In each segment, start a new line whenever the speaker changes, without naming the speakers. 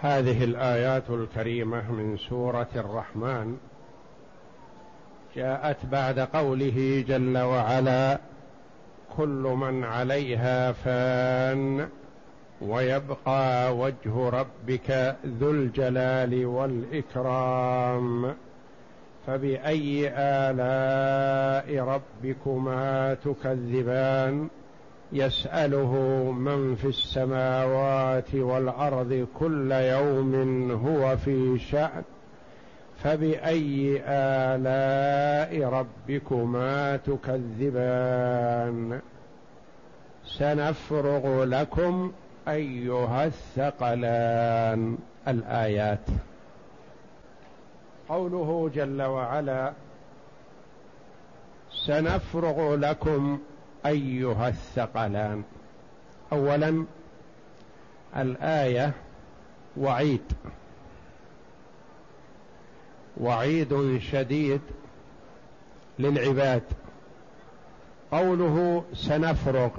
هذه الآيات الكريمة من سورة الرحمن جاءت بعد قوله جل وعلا كل من عليها فان ويبقى وجه ربك ذو الجلال والإكرام فبأي آلاء ربكما تكذبان؟ يسأله من في السماوات والأرض كل يوم هو في شأن فبأي آلاء ربكما تكذبان؟ سنفرغ لكم أيها الثقلان. الآيات. قوله جل وعلا سنفرغ لكم أيها الثقلان. اولا الآية وعيد. وعيد شديد للعباد. قوله سنفرغ.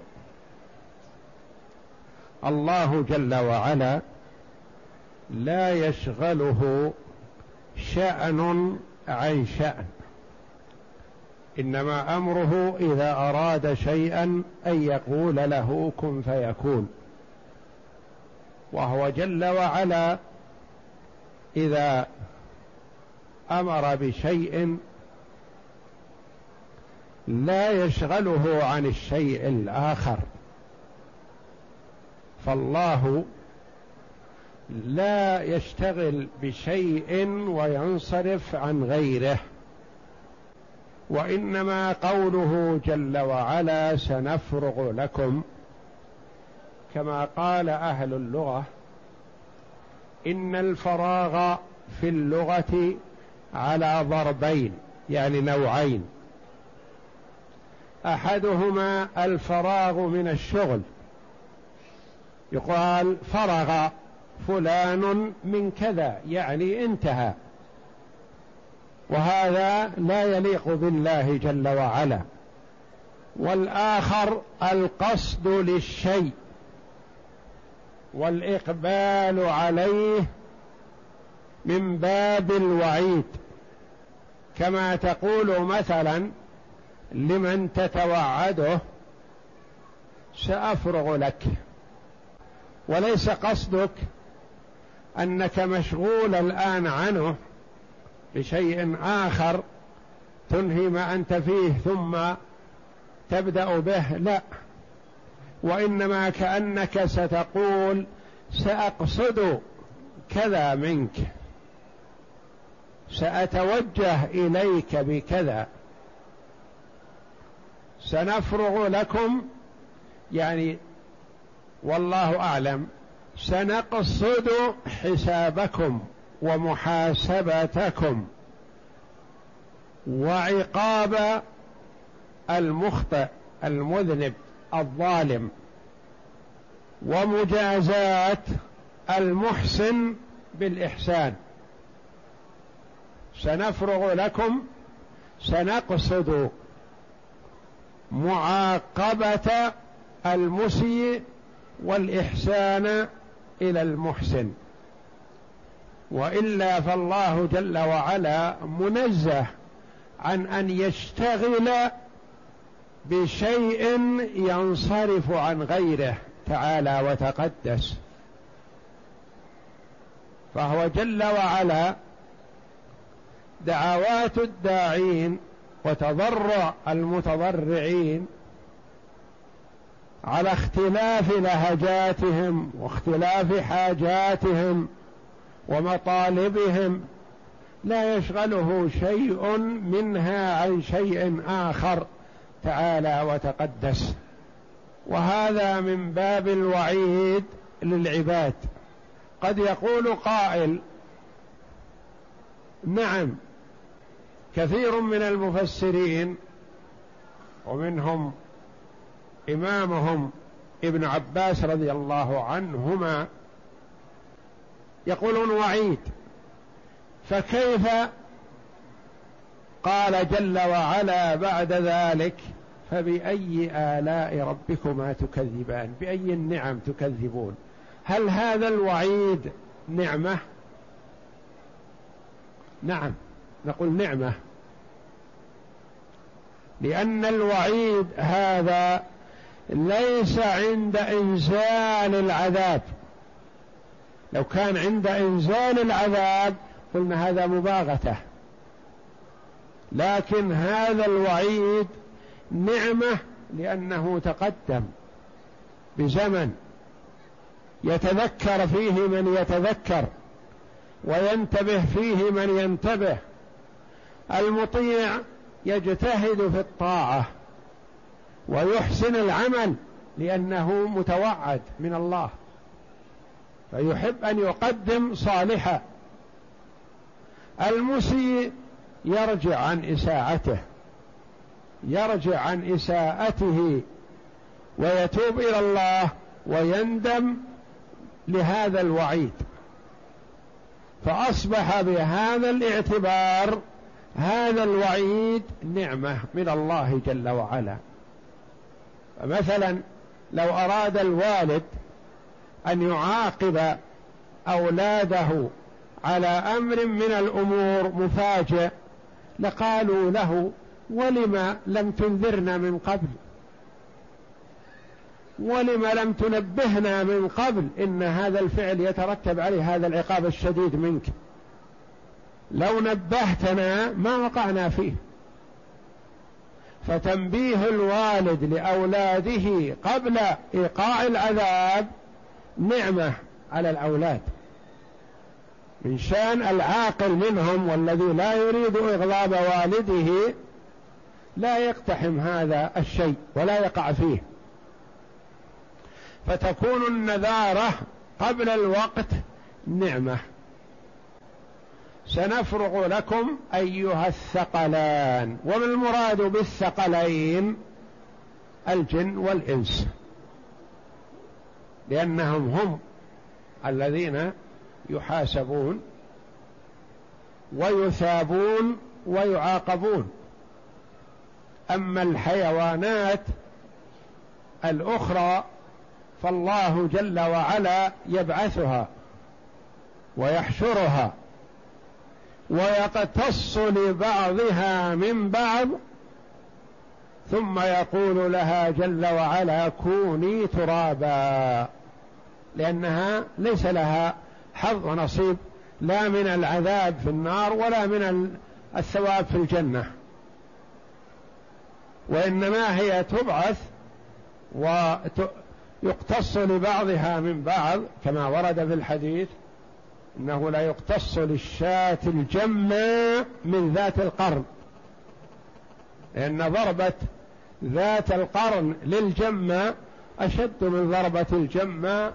الله جل وعلا لا يشغله شأن عن شأن. إنما أمره إذا أراد شيئا أن يقول له كن فيكون. وهو جل وعلا إذا أمر بشيء لا يشغله عن الشيء الآخر. فالله لا يشتغل بشيء وينصرف عن غيره. وإنما قوله جل وعلا سنفرغ لكم كما قال أهل اللغة إن الفراغ في اللغة على ضربين يعني نوعين. أحدهما الفراغ من الشغل. يقال فرغ فلان من كذا يعني انتهى. وهذا لا يليق بالله جل وعلا. والآخر القصد للشيء. والإقبال عليه من باب الوعيد. كما تقول مثلا لمن تتوعده سأفرغ لك. وليس قصدك أنك مشغول الآن عنه بشيء آخر تنهي ما أنت فيه ثم تبدأ به. لا وإنما كأنك ستقول سأقصد كذا منك سأتوجه إليك بكذا سنفرغ لكم يعني والله أعلم سنقصد حسابكم. ومحاسبتكم وعقاب المخطئ المذنب الظالم ومجازاة المحسن بالإحسان. سنفرغ لكم سنقصد معاقبة المسيء والإحسان إلى المحسن. وإلا فالله جل وعلا منزه عن أن يشتغل بشيء ينصرف عن غيره تعالى وتقدس. فهو جل وعلا دعوات الداعين وتضرع المتضرعين على اختلاف لهجاتهم واختلاف حاجاتهم ومطالبهم لا يشغله شيء منها عن شيء آخر. تعالى وتقدس. وهذا من باب الوعيد للعباد. قد يقول قائل نعم كثير من المفسرين ومنهم إمامهم ابن عباس رضي الله عنهما يقولون وعيد. فكيف قال جل وعلا بعد ذلك؟ فبأي آلاء ربكما تكذبان؟ بأي النعم تكذبون؟ هل هذا الوعيد نعمة؟ نعم نقول نعمة. لأن الوعيد هذا ليس عند إنزال العذاب. لو كان عند إنزال العذاب قلنا هذا مباغتة. لكن هذا الوعيد نعمة لأنه تقدم بزمن يتذكر فيه من يتذكر وينتبه فيه من ينتبه. المطيع يجتهد في الطاعة ويحسن العمل لأنه متوعد من الله. فيحب أن يقدم صالحا. المسيء يرجع عن إساءته يرجع عن إساءته ويتوب إلى الله ويندم لهذا الوعيد. فأصبح بهذا الاعتبار هذا الوعيد نعمة من الله جل وعلا. فمثلا لو أراد الوالد أن يعاقب أولاده على أمر من الأمور مفاجئ لقالوا له ولم لم تنذرنا من قبل؟ ولم لم تنبهنا من قبل إن هذا الفعل يترتب عليه هذا العقاب الشديد منك. لو نبهتنا ما وقعنا فيه. فتنبيه الوالد لأولاده قبل إيقاع العذاب نعمة على الأولاد. من شأن العاقل منهم والذي لا يريد إغضاب والده لا يقتحم هذا الشيء ولا يقع فيه. فتكون النذارة قبل الوقت نعمة. سنفرغ لكم أيها الثقلان. وما المراد بالثقلين؟ الجن والإنس. لأنهم هم الذين يحاسبون ويثابون ويعاقبون. أما الحيوانات الأخرى فالله جل وعلا يبعثها ويحشرها ويقتص لبعضها من بعض ثم يقول لها جل وعلا كوني ترابا. لأنها ليس لها حظ ونصيب لا من العذاب في النار ولا من الثواب في الجنة. وإنما هي تبعث ويقتص لبعضها من بعض كما ورد في الحديث إنه لا يقتص للشاة الجمة من ذات القرن. لأن ضربة ذات القرن للجمة أشد من ضربة الجمة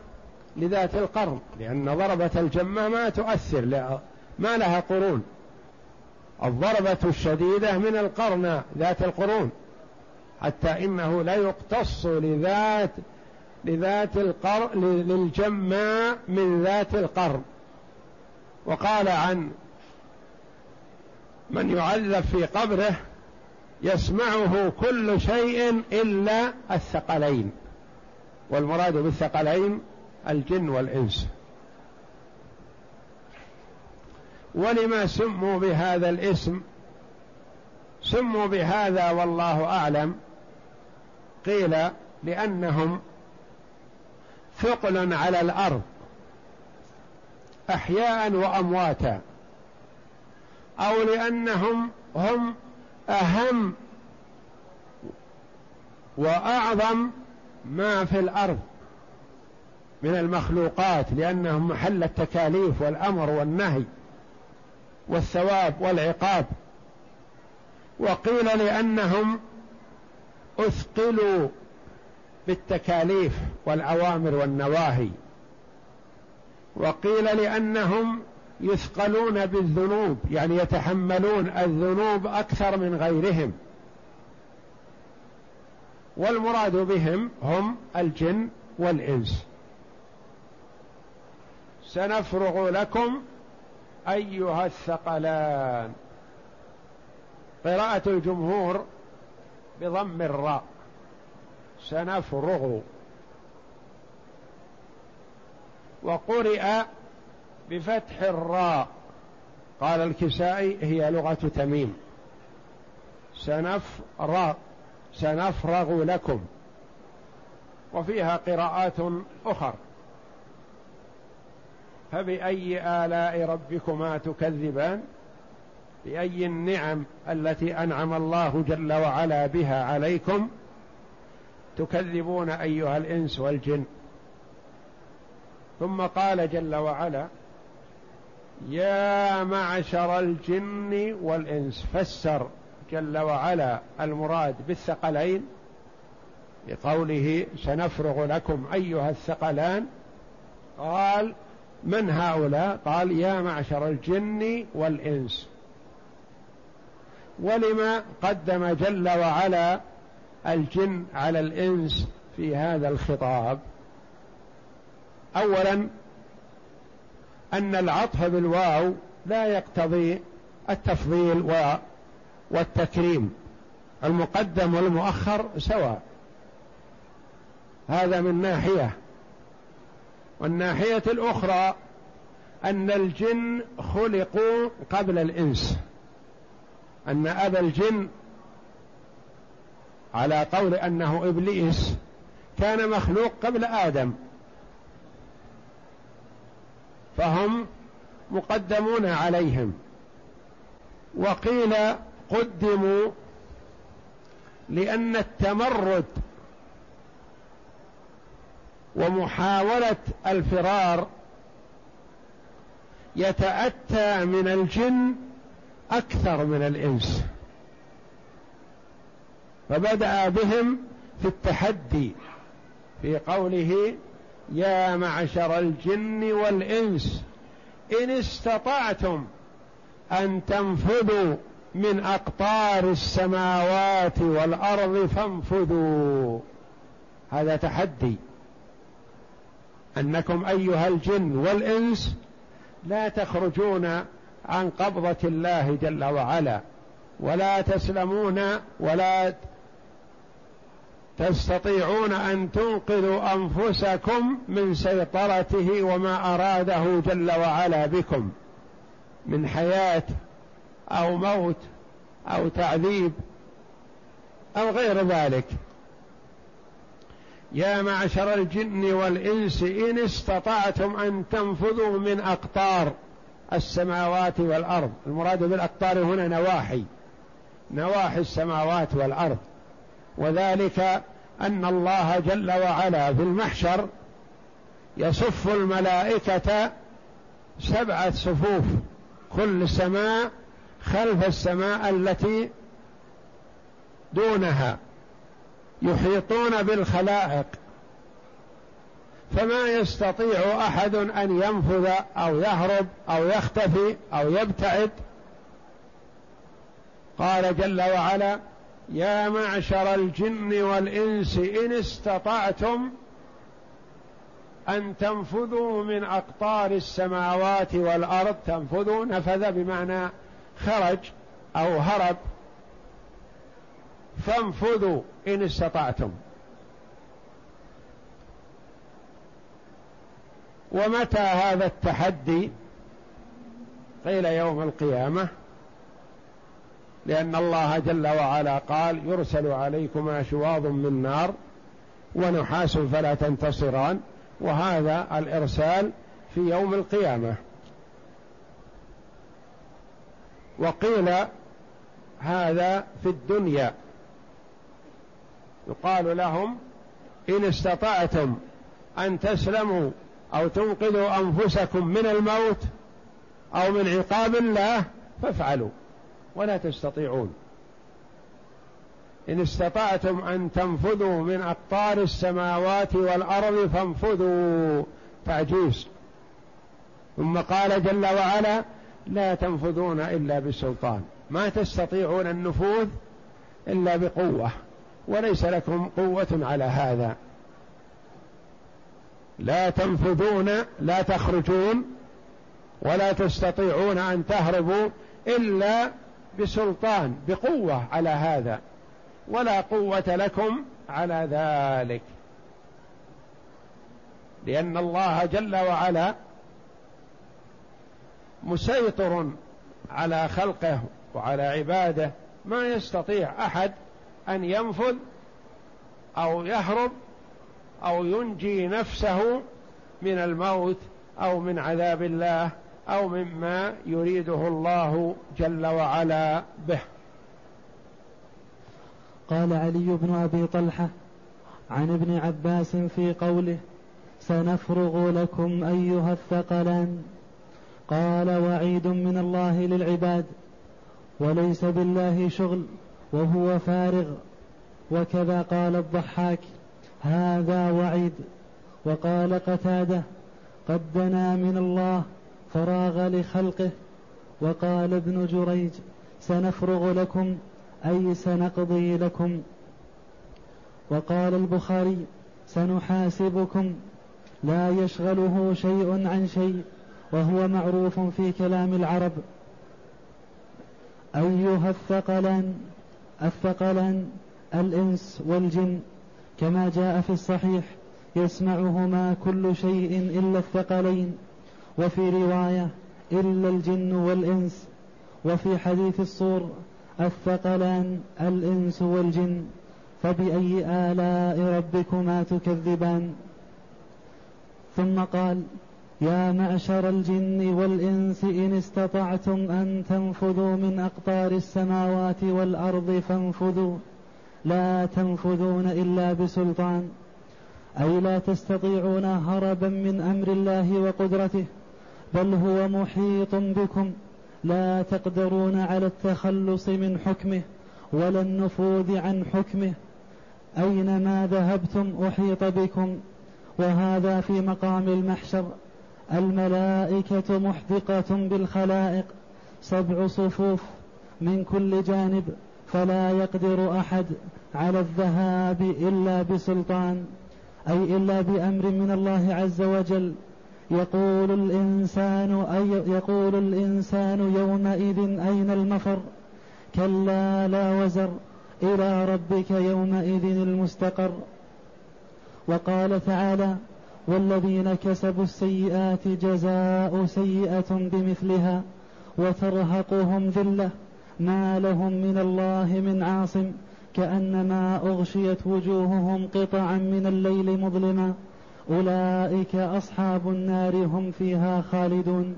لذات القرن لأن ضربة الجمة ما تؤثر ما لها قرون. الضربة الشديدة من القرن ذات القرون حتى إنه لا يقتص لذات لذات القرن للجماع من ذات القرن. وقال عن من يعذب في قبره يسمعه كل شيء إلا الثقلين. والمراد بالثقلين الجن والإنس. ولما سموا بهذا الاسم سموا بهذا والله أعلم قيل لأنهم ثقل على الأرض أحياء وأمواتا أو لأنهم هم أهم وأعظم ما في الأرض. من المخلوقات لأنهم محل التكاليف والأمر والنهي والثواب والعقاب. وقيل لأنهم أثقلوا بالتكاليف والأوامر والنواهي. وقيل لأنهم يثقلون بالذنوب يعني يتحملون الذنوب أكثر من غيرهم. والمراد بهم هم الجن والإنس. سنفرغ لكم أيها الثقلان. قراءة الجمهور بضم الراء. سنفرغ. وقرئ بفتح الراء. قال الكسائي هي لغة تميم. سنفرغ سنفرغ لكم. وفيها قراءات أخر. فبأي آلاء ربكما تكذبان؟ بأي النعم التي أنعم الله جل وعلا بها عليكم تكذبون أيها الإنس والجن؟ ثم قال جل وعلا يا معشر الجن والإنس فسر جل وعلا المراد بالثقلين بقوله سنفرغ لكم أيها الثقلان. قال من هؤلاء؟ قال يا معشر الجن والإنس. ولما قدم جل وعلا الجن على الإنس في هذا الخطاب؟ أولا أن العطف بالواو لا يقتضي التفضيل والتكريم. المقدم والمؤخر سواء. هذا من ناحية. والناحية الأخرى أن الجن خلقوا قبل الإنس. أن أبا الجن على قول أنه إبليس كان مخلوق قبل آدم. فهم مقدمون عليهم. وقيل قدموا لأن التمرد ومحاولة الفرار يتأتى من الجن أكثر من الإنس. فبدأ بهم في التحدي في قوله يا معشر الجن والإنس إن استطعتم أن تنفذوا من أقطار السماوات والأرض فانفذوا. هذا تحدي. أنكم أيها الجن والإنس لا تخرجون عن قبضة الله جل وعلا ولا تسلمون ولا تستطيعون أن تنقذوا أنفسكم من سيطرته وما أراده جل وعلا بكم من حياة أو موت أو تعذيب أو غير ذلك. يا معشر الجن والإنس إن استطعتم أن تنفذوا من أقطار السماوات والأرض. المراد بالأقطار هنا نواحي. نواحي السماوات والأرض. وذلك أن الله جل وعلا في المحشر يصف الملائكة سبعه صفوف كل سماء خلف السماء التي دونها. يحيطون بالخلائق. فما يستطيع أحد أن ينفذ أو يهرب أو يختفي أو يبتعد. قال جل وعلا يا معشر الجن والإنس إن استطعتم أن تنفذوا من أقطار السماوات والأرض. تنفذوا نفذ بمعنى خرج أو هرب. فانفذوا إن استطعتم. ومتى هذا التحدي؟ قيل يوم القيامة لأن الله جل وعلا قال يرسل عليكما شواظ من نار ونحاس فلا تنتصران. وهذا الإرسال في يوم القيامة. وقيل هذا في الدنيا. يقال لهم إن استطعتم أن تسلموا أو تنقذوا أنفسكم من الموت أو من عقاب الله فافعلوا ولا تستطيعون. إن استطعتم أن تنفذوا من أقطار السماوات والأرض فانفذوا. تعجيز ثم قال جل وعلا لا تنفذون إلا بسلطان. ما تستطيعون النفوذ إلا بقوة. وليس لكم قوة على هذا. لا تنفذون لا تخرجون ولا تستطيعون أن تهربوا إلا بسلطان بقوة على هذا. ولا قوة لكم على ذلك. لأن الله جل وعلا مسيطر على خلقه وعلى عباده. ما يستطيع أحد أن ينفذ أو يهرب أو ينجي نفسه من الموت أو من عذاب الله أو مما يريده الله جل وعلا به.
قال علي بن أبي طلحة عن ابن عباس في قوله سنفرغ لكم أيها الثقلان. قال وعيد من الله للعباد وليس بالله شغل. وهو فارغ. وكذا قال الضحاك هذا وعيد. وقال قتادة قد دنا من الله فراغ لخلقه. وقال ابن جريج سنفرغ لكم أي سنقضي لكم. وقال البخاري سنحاسبكم لا يشغله شيء عن شيء وهو معروف في كلام العرب. أيها الثقلان الثقلان الإنس والجن كما جاء في الصحيح يسمعهما كل شيء إلا الثقلين وفي رواية إلا الجن والإنس وفي حديث الصور الثقلان الإنس والجن فبأي آلاء ربكما تكذبان؟ ثم قال يا معشر الجن والإنس إن استطعتم أن تنفذوا من أقطار السماوات والأرض فانفذوا. لا تنفذون إلا بسلطان. أي لا تستطيعون هربا من أمر الله وقدرته بل هو محيط بكم. لا تقدرون على التخلص من حكمه ولا النفوذ عن حكمه. أينما ذهبتم أحيط بكم وهذا في مقام المحشر. الملائكة محدقة بالخلائق سبع صفوف من كل جانب فلا يقدر أحد على الذهاب إلا بسلطان أي إلا بأمر من الله عز وجل. يقول الإنسان أي يقول الإنسان يومئذ أين المفر؟ كلا لا وزر إلى ربك يومئذ المستقر. وقال تعالى والذين كسبوا السيئات جزاء سيئة بمثلها وترهقهم ذلة. ما لهم من الله من عاصم كأنما أغشيت وجوههم قطعا من الليل مظلما. أولئك أصحاب النار هم فيها خالدون.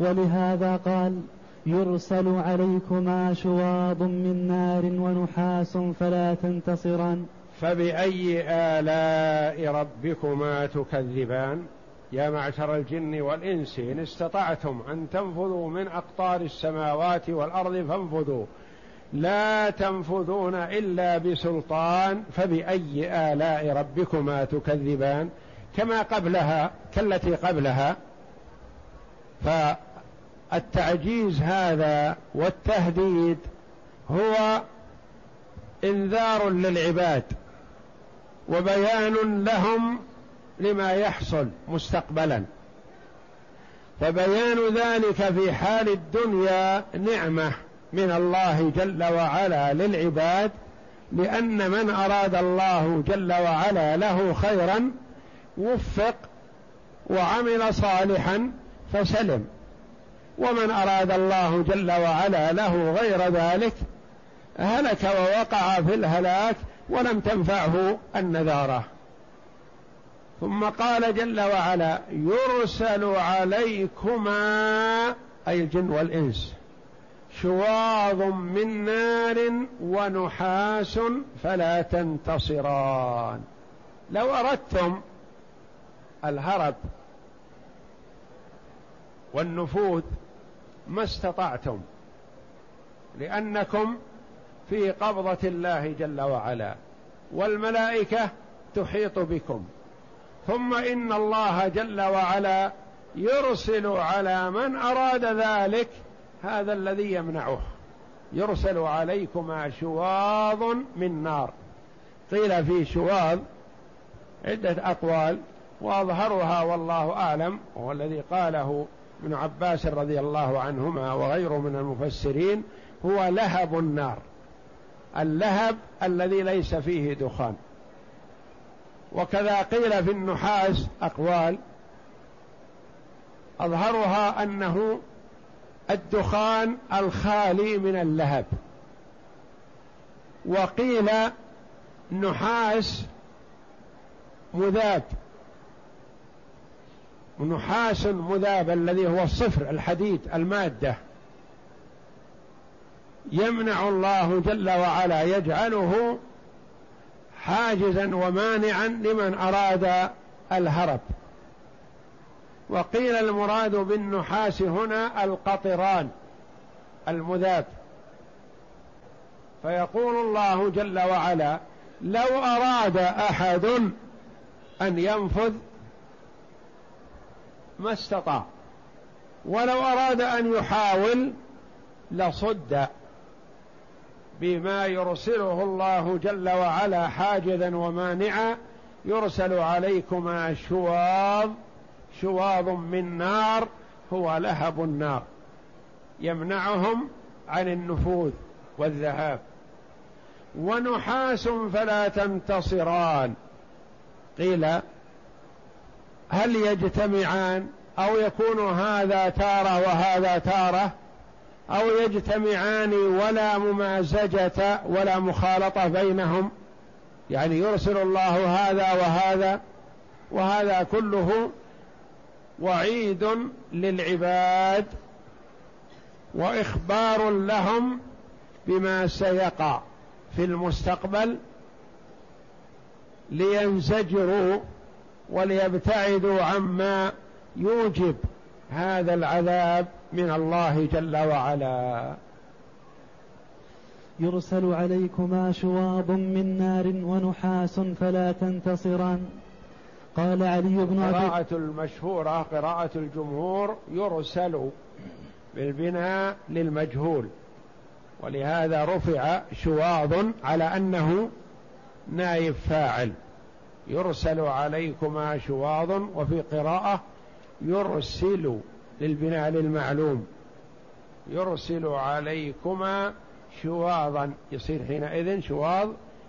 ولهذا قال يرسل عليكما شواظ من نار ونحاس فلا تنتصران.
فبأي آلاء ربكما تكذبان؟ يا معشر الجن والإنس إن استطعتم أن تنفذوا من أقطار السماوات والأرض فانفذوا. لا تنفذون إلا بسلطان فبأي آلاء ربكما تكذبان؟ كما قبلها كالتي قبلها. فالتعجيز هذا والتهديد هو إنذار للعباد. وبيان لهم لما يحصل مستقبلا. فبيان ذلك في حال الدنيا نعمة من الله جل وعلا للعباد لأن من أراد الله جل وعلا له خيرا وفق وعمل صالحا فسلم. ومن أراد الله جل وعلا له غير ذلك هلك ووقع في الهلاك ولم تنفعه النذارة. ثم قال جل وعلا يرسل عليكما أي الجن والإنس شواظ من نار ونحاس فلا تنتصران. لو أردتم الهرب والنفوذ ما استطعتم لأنكم في قبضة الله جل وعلا والملائكة تحيط بكم. ثم إن الله جل وعلا يرسل على من أراد ذلك هذا الذي يمنعه. يرسل عليكما شواظ من نار. قيل في شواظ عدة أقوال وأظهرها والله أعلم وهو الذي قاله ابن عباس رضي الله عنهما وغيره من المفسرين هو لهب النار. اللهب الذي ليس فيه دخان. وكذا قيل في النحاس أقوال أظهرها أنه الدخان الخالي من اللهب. وقيل نحاس مذاب. نحاس مذاب الذي هو الصفر الحديد المادة. يمنع الله جل وعلا يجعله حاجزا ومانعا لمن أراد الهرب. وقيل المراد بالنحاس هنا القطران المذاب. فيقول الله جل وعلا لو أراد أحد أن ينفذ ما استطاع ولو أراد أن يحاول لصد بما يرسله الله جل وعلا حاجزا ومانعا يرسل عليكما شواظ شواظ من نار هو لهب النار. يمنعهم عن النفوذ والذهاب. ونحاس فلا تنتصران. قيل هل يجتمعان أو يكون هذا تارة وهذا تارة؟ أو يجتمعان ولا ممازجة ولا مخالطة بينهم. يعني يرسل الله هذا وهذا وهذا كله وعيد للعباد وإخبار لهم بما سيقع في المستقبل لينزجروا وليبتعدوا عما يوجب. هذا العذاب من الله جل وعلا.
يرسل عليكما شواظ من نار ونحاس فلا تنتصران. قال علي بن
أبي قراءة المشهورة قراءة الجمهور يرسل بالبناء للمجهول. ولهذا رفع شواظ على أنه نائب فاعل. يرسل عليكما شواظ وفي قراءة يرسل للبناء للمعلوم يرسل عليكما شواظا يصير حينئذ شواظ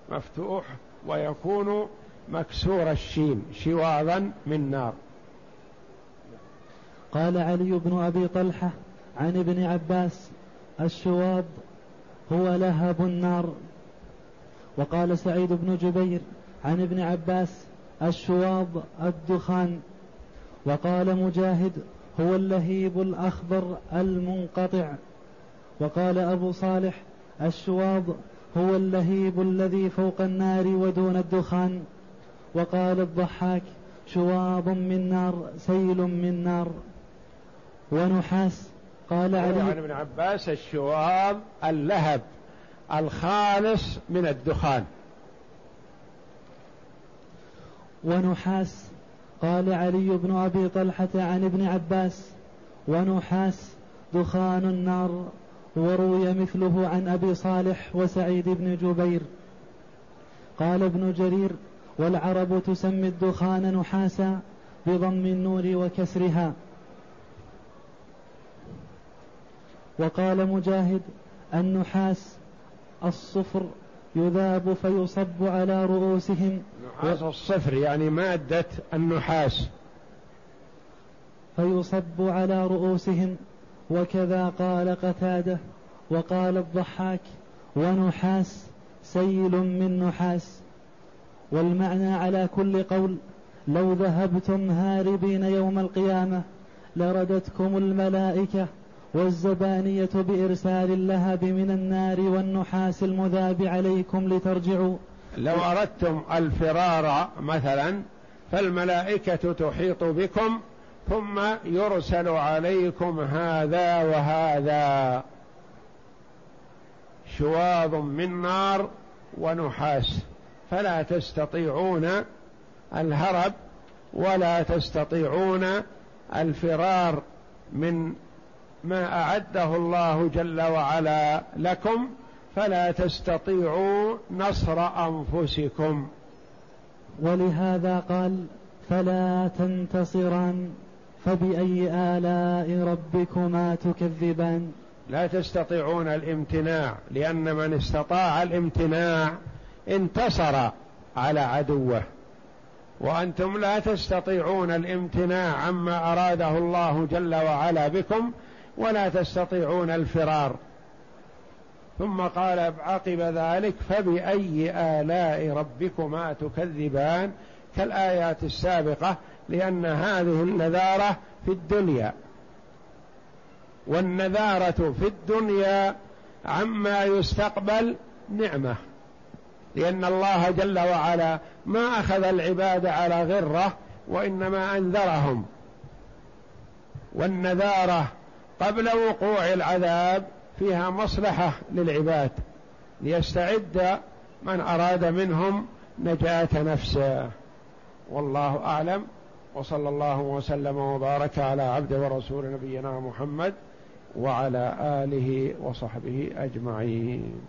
مفتوح ويكون مكسور الشين شواظا من نار.
قال علي بن أبي طلحة عن ابن عباس الشواظ هو لهب النار. وقال سعيد بن جبير عن ابن عباس الشواظ الدخان. وقال مجاهد هو اللهيب الأخضر المنقطع. وقال أبو صالح الشواظ هو اللهيب الذي فوق النار ودون الدخان. وقال الضحاك شواظ من نار سيل من نار. ونحاس قال علي
عن ابن عباس الشواظ اللهب الخالص من الدخان.
ونحاس قال علي بن أبي طلحة عن ابن عباس ونحاس دخان النار وروي مثله عن أبي صالح وسعيد بن جبير. قال ابن جرير والعرب تسمي الدخان نحاسا بضم النور وكسرها. وقال مجاهد النحاس الصفر يذاب فيصب على رؤوسهم.
نحاس الصفر يعني مادة النحاس.
فيصب على رؤوسهم. وكذا قال قتادة. وقال الضحاك ونحاس سيل من نحاس. والمعنى على كل قول لو ذهبتم هاربين يوم القيامة لردتكم الملائكة. والزبانية بإرسال اللهب من النار والنحاس المذاب عليكم لترجعوا.
لو أردتم الفرار مثلا فالملائكة تحيط بكم ثم يرسل عليكم هذا وهذا. شواظ من نار ونحاس. فلا تستطيعون الهرب ولا تستطيعون الفرار من ما أعده الله جل وعلا لكم فلا تستطيعوا نصر أنفسكم.
ولهذا قال فلا تنتصران فبأي آلاء ربكما تكذبان؟
لا تستطيعون الامتناع لأن من استطاع الامتناع انتصر على عدوه. وأنتم لا تستطيعون الامتناع عما أراده الله جل وعلا بكم ولا تستطيعون الفرار. ثم قال عقب ذلك فبأي آلاء ربكما تكذبان كالآيات السابقة لأن هذه النذارة في الدنيا. والنذارة في الدنيا عما يستقبل نعمة. لأن الله جل وعلا ما أخذ العباد على غرة وإنما أنذرهم. والنذارة قبل وقوع العذاب فيها مصلحة للعباد ليستعد من أراد منهم نجاة نفسه. والله أعلم. وصلى الله وسلم وبارك على عبد ورسول نبينا محمد وعلى آله وصحبه أجمعين.